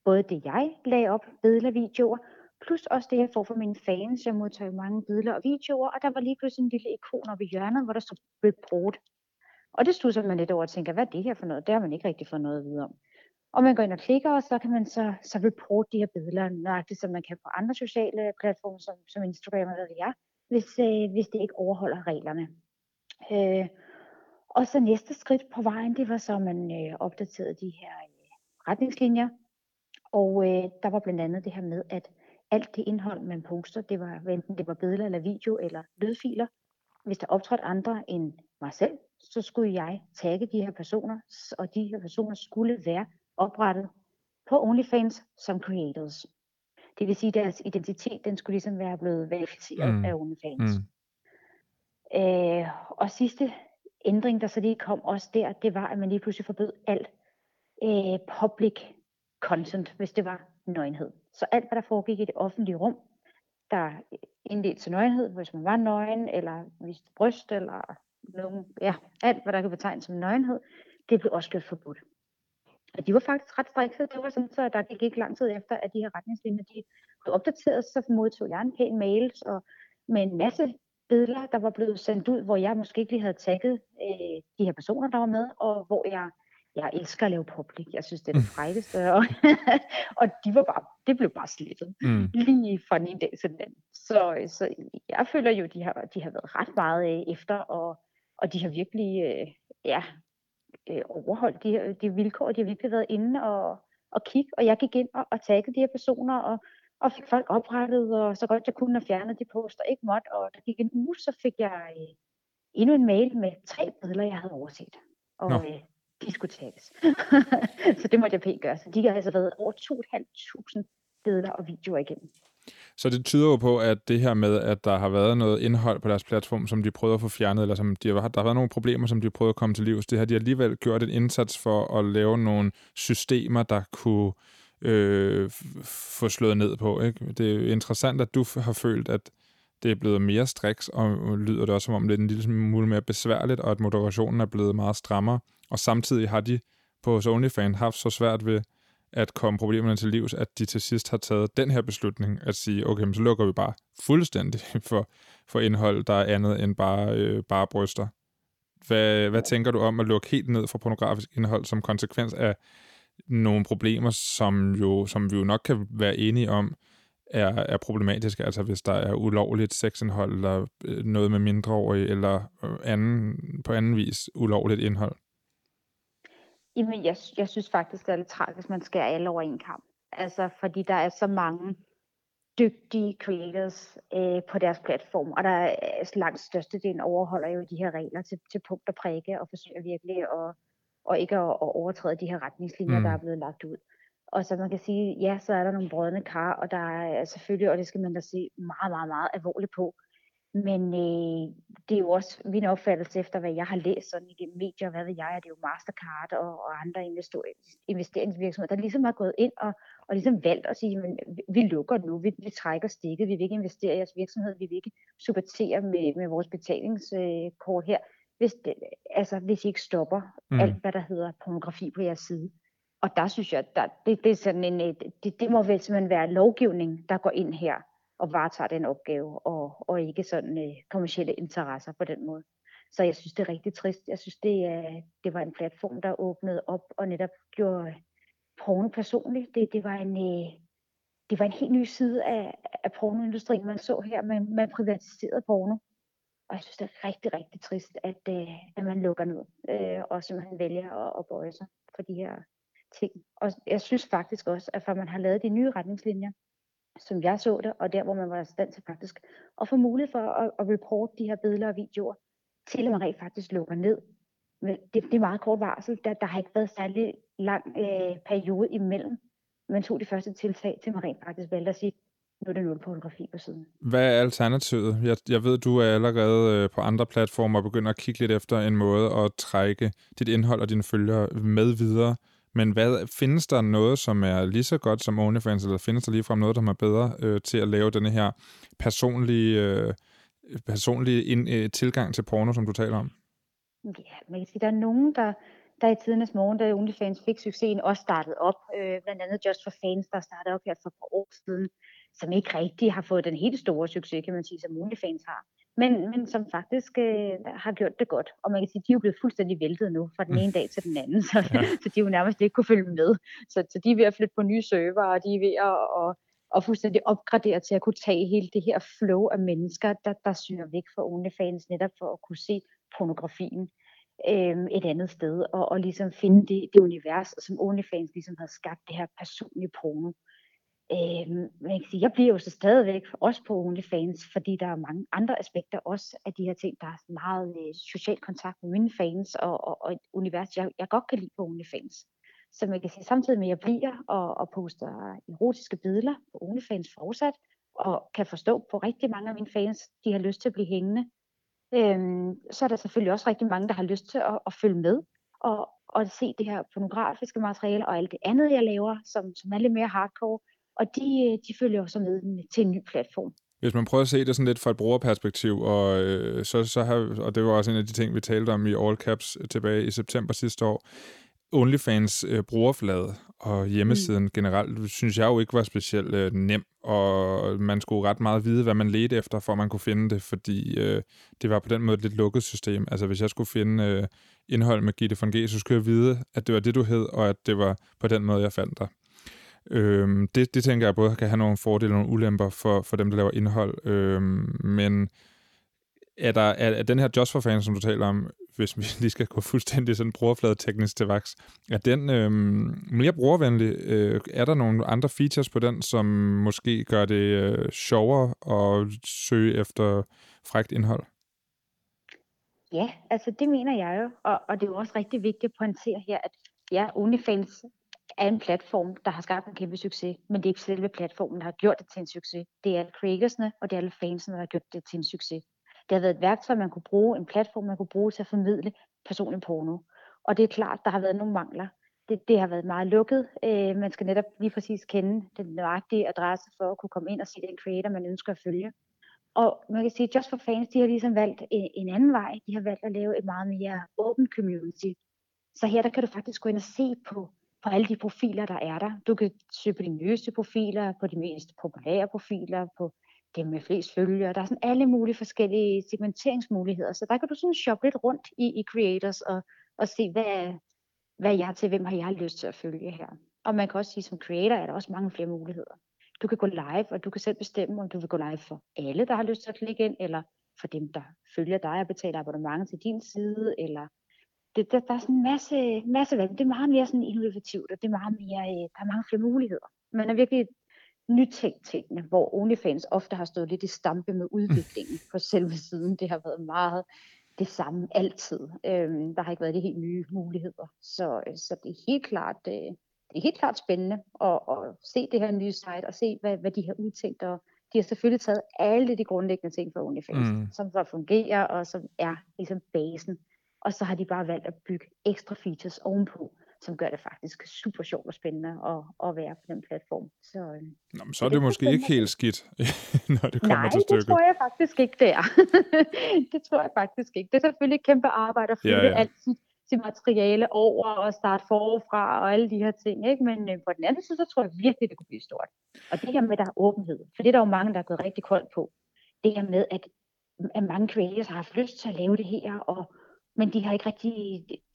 Speaker 8: både det, jeg lagde op, billeder, videoer, plus også det, jeg får fra mine fans. Jeg modtager mange billeder og videoer, og der var lige pludselig en lille ikon oppe i hjørnet, hvor der stod report. Og det stod man lidt over og tænker, hvad er det her for noget? Det har man ikke rigtig fået noget at vide om. Og man går ind og klikker, og så kan man så, så report de her billeder, nøjagtigt som man kan på andre sociale platforme, som, som Instagram eller hvad hvis, øh, hvis det ikke overholder reglerne. Øh, og så næste skridt på vejen, det var så, at man øh, opdaterede de her øh, retningslinjer. Og øh, der var blandt andet det her med, at alt det indhold, man poster, det var enten det var billeder eller video eller lydfiler. Hvis der optrådte andre end mig selv, så skulle jeg tagge de her personer, og de her personer skulle være oprettet på OnlyFans som creators. Det vil sige, at deres identitet, den skulle ligesom være blevet verificeret mm. af OnlyFans. Mm. Øh, og sidste ændring, der så lige kom også der, det var, at man lige pludselig forbød alt øh, public content, hvis det var nøgenhed. Så alt, hvad der foregik i det offentlige rum, der indledte til nøgenhed, hvis man var nøgen, eller viste bryst, eller nogen, ja, alt, hvad der kan betegnes som nøgenhed, det blev også gjort forbudt. Og de var faktisk ret strikse. Det var sådan, så der gik ikke lang tid efter, at de her retningslinjer de blev opdateret, så modtog jeg en pæn mails og med en masse billeder, der var blevet sendt ud, hvor jeg måske ikke lige havde tagget øh, de her personer, der var med, og hvor jeg jeg elsker at lave public. Jeg synes, det er det mm. frækkeste. Og, *laughs* og de var bare, det blev bare slettet. Mm. Lige fra den ene dag til den anden. Så, så jeg føler jo, de har, de har været ret meget øh, efter, og, og de har virkelig øh, ja, øh, overholdt de, her, de vilkår. De har virkelig været inde og, og kigge. Og jeg gik ind og, og taggede de her personer, og, og fik folk oprettet, og så godt jeg kunne, og fjernet de poster ikke måtte. Og der gik en uge, så fik jeg øh, endnu en mail med tre billeder, jeg havde overset. Og Nå. øh, de skulle tages. *laughs* så det måtte jeg pænt gøre. Så de har altså været over 2.500 billeder og videoer igennem.
Speaker 1: Så det tyder jo på, at det her med, at der har været noget indhold på deres platform, som de prøver at få fjernet, eller som de har, der har været nogle problemer, som de prøver at komme til livs, det har de alligevel gjort en indsats for at lave nogle systemer, der kunne øh, få slået ned på. Ikke? Det er jo interessant, at du har følt, at det er blevet mere striks, og lyder det også som om det er en lille smule mere besværligt, og at moderationen er blevet meget strammere. Og samtidig har de på OnlyFans haft så svært ved at komme problemerne til livs, at de til sidst har taget den her beslutning at sige, okay, så lukker vi bare fuldstændig *laughs* for, for indhold, der er andet end bare, øh, bare bryster. Hvad, hvad tænker du om at lukke helt ned for pornografisk indhold som konsekvens af nogle problemer, som, jo, som vi jo nok kan være enige om, er, er problematiske, altså hvis der er ulovligt sexindhold, eller øh, noget med mindreårige, eller øh, anden, på anden vis ulovligt indhold?
Speaker 8: Jamen, jeg, jeg synes faktisk, det er lidt tragisk, at man skærer alle over en kamp. Altså, fordi der er så mange dygtige creators øh, på deres platform, og der er altså, langt størstedelen overholder jo de her regler til, til punkt og prikke, og forsøger virkelig at, og ikke at, at overtræde de her retningslinjer, mm. der er blevet lagt ud. Og så man kan sige, ja, så er der nogle brødne kar, og der er selvfølgelig, og det skal man da se meget, meget, meget alvorligt på. Men øh, det er jo også min opfattelse efter, hvad jeg har læst sådan igennem medier, hvad ved jeg, at det er jo Mastercard og, og andre investeringsvirksomheder, der ligesom har gået ind og, og ligesom valgt at sige, men vi lukker nu, vi, vi trækker stikket, vi vil ikke investere i jeres virksomhed, vi vil ikke supportere med, med vores betalingskort her, hvis, det, altså, hvis I ikke stopper mm. alt, hvad der hedder pornografi på jeres side. Og der synes jeg, der, det, det, er sådan en, det, det må vel simpelthen være lovgivning, der går ind her og varetager den opgave, og, og ikke sådan øh, kommersielle interesser på den måde. Så jeg synes, det er rigtig trist. Jeg synes, det, er, det var en platform, der åbnede op og netop gjorde porno personligt. Det, det, var en, øh, det var en helt ny side af, af pornoindustrien, man så her. Man, man privatiserede porno. Og jeg synes, det er rigtig, rigtig trist, at, øh, at man lukker ned, øh, og simpelthen vælger at, at bøje sig for de her ting. Og jeg synes faktisk også, at for man har lavet de nye retningslinjer, som jeg så det, og der hvor man var i stand til faktisk at få mulighed for at, at reporte de her billeder og videoer, til at man rent faktisk lukker ned. Men det, det er meget kort varsel. Der, der har ikke været særlig lang øh, periode imellem, man tog de første tiltag, til man rent faktisk valgte at sige, nu er det nul pornografi på siden.
Speaker 1: Hvad er alternativet? Jeg, jeg ved, du er allerede øh, på andre platformer og begynder at kigge lidt efter en måde at trække dit indhold og dine følgere med videre. Men hvad, findes der noget, som er lige så godt som OnlyFans, eller findes der ligefrem noget, der er bedre øh, til at lave denne her personlige, øh, personlige ind, øh, tilgang til porno, som du taler om?
Speaker 8: Ja, man kan sige, der er nogen, der, der i tidernes morgen, da OnlyFans fik succesen, også startet op. Øh, blandt andet Just for Fans, der startede op her for et par år siden, som ikke rigtig har fået den helt store succes, kan man sige, som OnlyFans har men, men som faktisk øh, har gjort det godt. Og man kan sige, de er jo blevet fuldstændig væltet nu, fra den ene dag til den anden, så, ja. *laughs* så de jo nærmest ikke kunne følge med. Så, så de er ved at flytte på nye server, og de er ved at, at, at fuldstændig opgradere til at kunne tage hele det her flow af mennesker, der, der søger væk fra OnlyFans, netop for at kunne se pornografien øh, et andet sted, og, og ligesom finde det, det univers, som OnlyFans ligesom har skabt, det her personlige porno. Øh, Øhm, man kan sige, jeg bliver jo så stadigvæk også på OnlyFans, fordi der er mange andre aspekter også af de her ting. Der er meget øh, social kontakt med mine fans og, og, og et univers, jeg, jeg godt kan lide på OnlyFans. Så man kan sige, samtidig med at jeg bliver og, og poster erotiske billeder på OnlyFans fortsat, og kan forstå på rigtig mange af mine fans, de har lyst til at blive hængende, øhm, så er der selvfølgelig også rigtig mange, der har lyst til at, at følge med og, og se det her pornografiske materiale og alt det andet, jeg laver, som, som er lidt mere hardcore, og de, de følger så med til en ny platform.
Speaker 1: Hvis man prøver at se det sådan lidt fra et brugerperspektiv, og, øh, så, så har, og det var også en af de ting, vi talte om i All Caps tilbage i september sidste år, OnlyFans øh, brugerflade og hjemmesiden mm. generelt, synes jeg jo ikke var specielt øh, nem, og man skulle ret meget vide, hvad man ledte efter, for at man kunne finde det, fordi øh, det var på den måde et lidt lukket system. Altså hvis jeg skulle finde øh, indhold med Gitte von G, så skulle jeg vide, at det var det, du hed, og at det var på den måde, jeg fandt dig. Øhm, det, det tænker jeg både kan have nogle fordele og nogle ulemper for, for dem, der laver indhold. Øhm, men er, der, er, er den her Just for Fans, som du taler om, hvis vi *laughs* lige skal gå fuldstændig sådan brugerflade teknisk til vaks, er den øhm, mere brugervenlig? Øh, er der nogle andre features på den, som måske gør det øh, sjovere at søge efter frægt indhold?
Speaker 8: Ja, altså det mener jeg jo, og, og det er jo også rigtig vigtigt at pointere her, at ja, OnlyFans er en platform, der har skabt en kæmpe succes, men det er ikke selve platformen, der har gjort det til en succes. Det er alle creatorsne, og det er alle fansene, der har gjort det til en succes. Det har været et værktøj, man kunne bruge, en platform, man kunne bruge til at formidle personlig porno. Og det er klart, der har været nogle mangler. Det, det har været meget lukket. Øh, man skal netop lige præcis kende den nøjagtige adresse for at kunne komme ind og se den creator, man ønsker at følge. Og man kan sige, at Just for Fans, de har ligesom valgt en, en anden vej. De har valgt at lave et meget mere åbent community. Så her der kan du faktisk gå ind og se på på alle de profiler, der er der. Du kan søge på de nyeste profiler, på de mest populære profiler, på dem med flest følgere. Der er sådan alle mulige forskellige segmenteringsmuligheder, så der kan du sådan shoppe lidt rundt i, i creators og, og se, hvad, hvad er til, hvem har jeg lyst til at følge her. Og man kan også sige, som creator er der også mange flere muligheder. Du kan gå live, og du kan selv bestemme, om du vil gå live for alle, der har lyst til at klikke ind, eller for dem, der følger dig og betaler abonnement til din side, eller det, der, der er sådan en masse, masse valg. Det er meget mere sådan innovativt, og det er meget mere, øh, der er mange flere muligheder. man har virkelig nytænkt tingene, hvor OnlyFans ofte har stået lidt i stampe med udviklingen på selve siden. Det har været meget det samme altid. Øhm, der har ikke været de helt nye muligheder. Så, så det er helt klart, øh, det er helt klart spændende at, at se det her nye site og se, hvad, hvad de har udtænkt. Og de har selvfølgelig taget alle de grundlæggende ting for OnlyFans, mm. som så fungerer og som er ligesom basen. Og så har de bare valgt at bygge ekstra features ovenpå som gør det faktisk super sjovt og spændende at, at være på den platform. Så, øh,
Speaker 1: Nå, men så er det, det måske ikke helt skidt, *laughs* når det kommer
Speaker 8: Nej,
Speaker 1: til stykket.
Speaker 8: Nej, det tror jeg faktisk ikke, det er. *laughs* det tror jeg faktisk ikke. Det er selvfølgelig et kæmpe arbejde at flytte ja, ja. alt sit, sit materiale over og starte forfra og alle de her ting. Ikke? Men øh, på den anden side, så tror jeg virkelig, det kunne blive stort. Og det her med, at der er åbenhed, for det er der jo mange, der er gået rigtig koldt på. Det her med, at, at mange creators har haft lyst til at lave det her, og men de har ikke rigtig,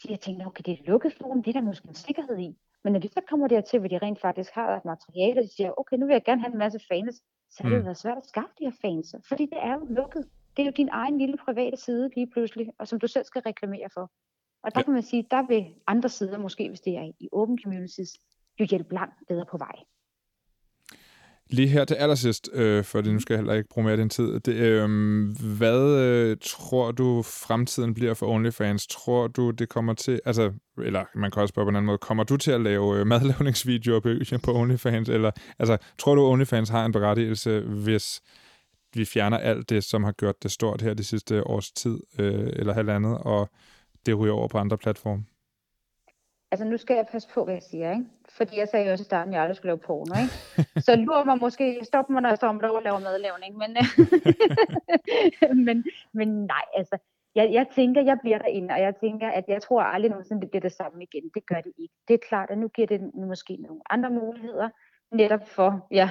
Speaker 8: de har tænkt, okay, det er et lukket forum, det er der måske en sikkerhed i. Men når de så kommer dertil, hvor de rent faktisk har et materiale, og de siger, okay, nu vil jeg gerne have en masse fans, så er det mm. været svært at skaffe de her fans. Fordi det er jo lukket. Det er jo din egen lille private side lige pludselig, og som du selv skal reklamere for. Og der kan man sige, der vil andre sider, måske hvis det er i open communities, jo hjælpe langt bedre på vej.
Speaker 1: Lige her til allersidst, øh, for nu skal jeg heller ikke bruge mere af din tid. Det, øh, hvad øh, tror du fremtiden bliver for OnlyFans? Tror du, det kommer til... Altså, eller man kan også spørge på en anden måde. Kommer du til at lave øh, *laughs* madlavningsvideoer på, på OnlyFans? Eller, altså, tror du, OnlyFans har en berettigelse, hvis vi fjerner alt det, som har gjort det stort her de sidste års tid, øh, eller halvandet, og det ryger over på andre platforme?
Speaker 8: Altså nu skal jeg passe på, hvad jeg siger, ikke? Fordi jeg sagde jo også i starten, at jeg aldrig skulle lave porno, ikke? *laughs* Så lurer mig måske, stop mig, når jeg står om lov at lave madlavning, men, *laughs* *laughs* men, men nej, altså, jeg, jeg tænker, jeg bliver derinde, og jeg tænker, at jeg tror aldrig nogensinde, det bliver det samme igen. Det gør det ikke. Det er klart, at nu giver det måske nogle andre muligheder, netop for ja,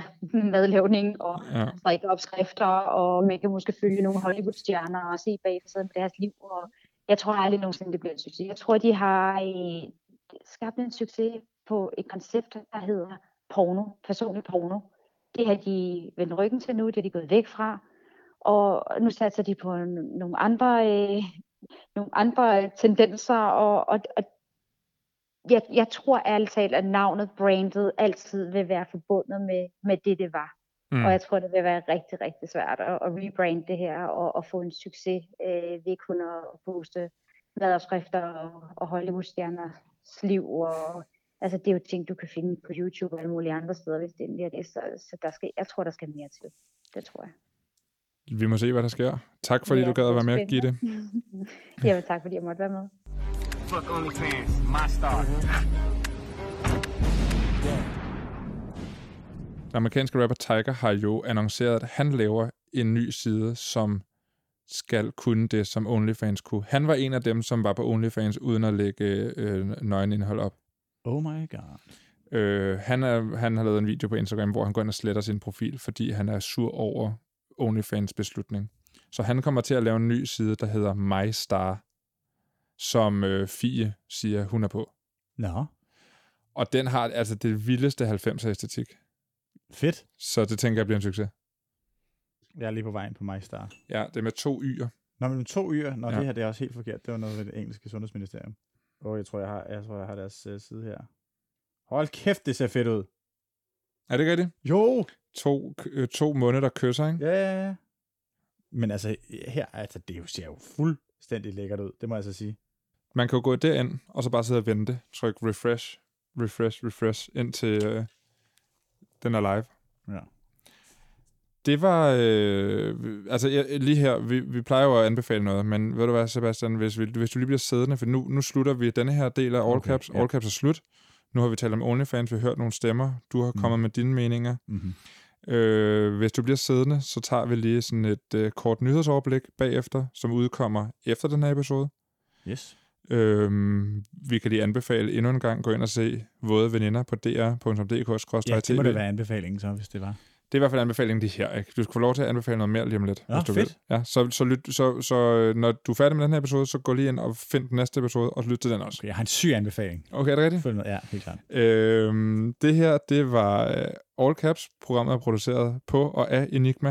Speaker 8: madlavning og ja. strikkeopskrifter, og man kan måske følge nogle Hollywood-stjerner og se bag for deres liv, og jeg tror aldrig nogensinde, det bliver en succes. Jeg tror, de har skabt en succes på et koncept, der hedder porno, personlig porno. Det har de vendt ryggen til nu, det er de gået væk fra. Og nu satser de på nogle andre, øh, nogle andre tendenser, og, og, og jeg, jeg tror ærligt talt, at navnet, brandet, altid vil være forbundet med, med det, det var. Mm. Og jeg tror, det vil være rigtig, rigtig svært at, at rebrande det her og, og få en succes øh, ved kun at booste madopskrifter og, og Hollywood-stjerner liv, og altså, det er jo ting, du kan finde på YouTube og alle mulige andre steder, hvis det er det. Så, så der skal, jeg tror, der skal mere til. Det tror jeg.
Speaker 1: Vi må se, hvad der sker. Tak fordi ja, du gad at være med, Gitte. *laughs*
Speaker 8: ja, tak fordi jeg måtte være med. Fuck OnlyFans, my star.
Speaker 1: Den amerikanske rapper Tiger har jo annonceret, at han laver en ny side, som skal kunne det, som OnlyFans kunne. Han var en af dem, som var på OnlyFans, uden at lægge øh, nøgenindhold op.
Speaker 2: Oh my god.
Speaker 1: Øh, han, er, han har lavet en video på Instagram, hvor han går ind og sletter sin profil, fordi han er sur over OnlyFans beslutning. Så han kommer til at lave en ny side, der hedder MyStar, som øh, Fie siger, hun er på.
Speaker 2: Nå.
Speaker 1: Og den har altså det vildeste 90'er æstetik.
Speaker 2: Fedt.
Speaker 1: Så det tænker jeg bliver en succes.
Speaker 2: Jeg er lige på vejen på MyStar.
Speaker 1: Ja, det er med to y'er.
Speaker 2: Nå, men to y'er? Nå, ja. det her det er også helt forkert. Det var noget ved det engelske sundhedsministerium. Åh, oh, jeg tror, jeg har, jeg tror, jeg har deres uh, side her. Hold kæft, det ser fedt ud.
Speaker 1: Er det rigtigt?
Speaker 2: Jo!
Speaker 1: To, øh, to måneder, der kysser, ikke?
Speaker 2: Ja, ja, ja. Men altså, her, altså, det ser jo fuldstændig lækkert ud, det må jeg så sige.
Speaker 1: Man kan jo gå derind, og så bare sidde og vente. Tryk refresh, refresh, refresh, indtil øh, den er live.
Speaker 2: Ja.
Speaker 1: Det var, øh, altså jeg, lige her, vi, vi plejer jo at anbefale noget, men ved du hvad, Sebastian, hvis, vi, hvis du lige bliver siddende, for nu, nu slutter vi denne her del af All okay, Caps. Ja. All Caps er slut. Nu har vi talt om OnlyFans, vi har hørt nogle stemmer. Du har kommet mm. med dine meninger. Mm-hmm. Øh, hvis du bliver siddende, så tager vi lige sådan et øh, kort nyhedsoverblik bagefter, som udkommer efter den her episode.
Speaker 2: Yes.
Speaker 1: Øhm, vi kan lige anbefale endnu en gang, gå ind og se Våde Veninder på dr.dk.
Speaker 2: Ja, det må det være anbefalingen så, hvis det var.
Speaker 1: Det er i hvert fald anbefalingen, det her. Ikke? Du skal få lov til at anbefale noget mere lige om lidt,
Speaker 2: ja,
Speaker 1: hvis du
Speaker 2: fedt.
Speaker 1: vil. Ja, så, så, lyt, så, så øh, når du er færdig med den her episode, så gå lige ind og find den næste episode, og lyt til den også.
Speaker 2: Okay, jeg har en syg anbefaling.
Speaker 1: Okay, er det rigtigt?
Speaker 2: Ja, helt klart.
Speaker 1: Øhm, det her, det var uh, All Caps. Programmet er produceret på og af Enigma.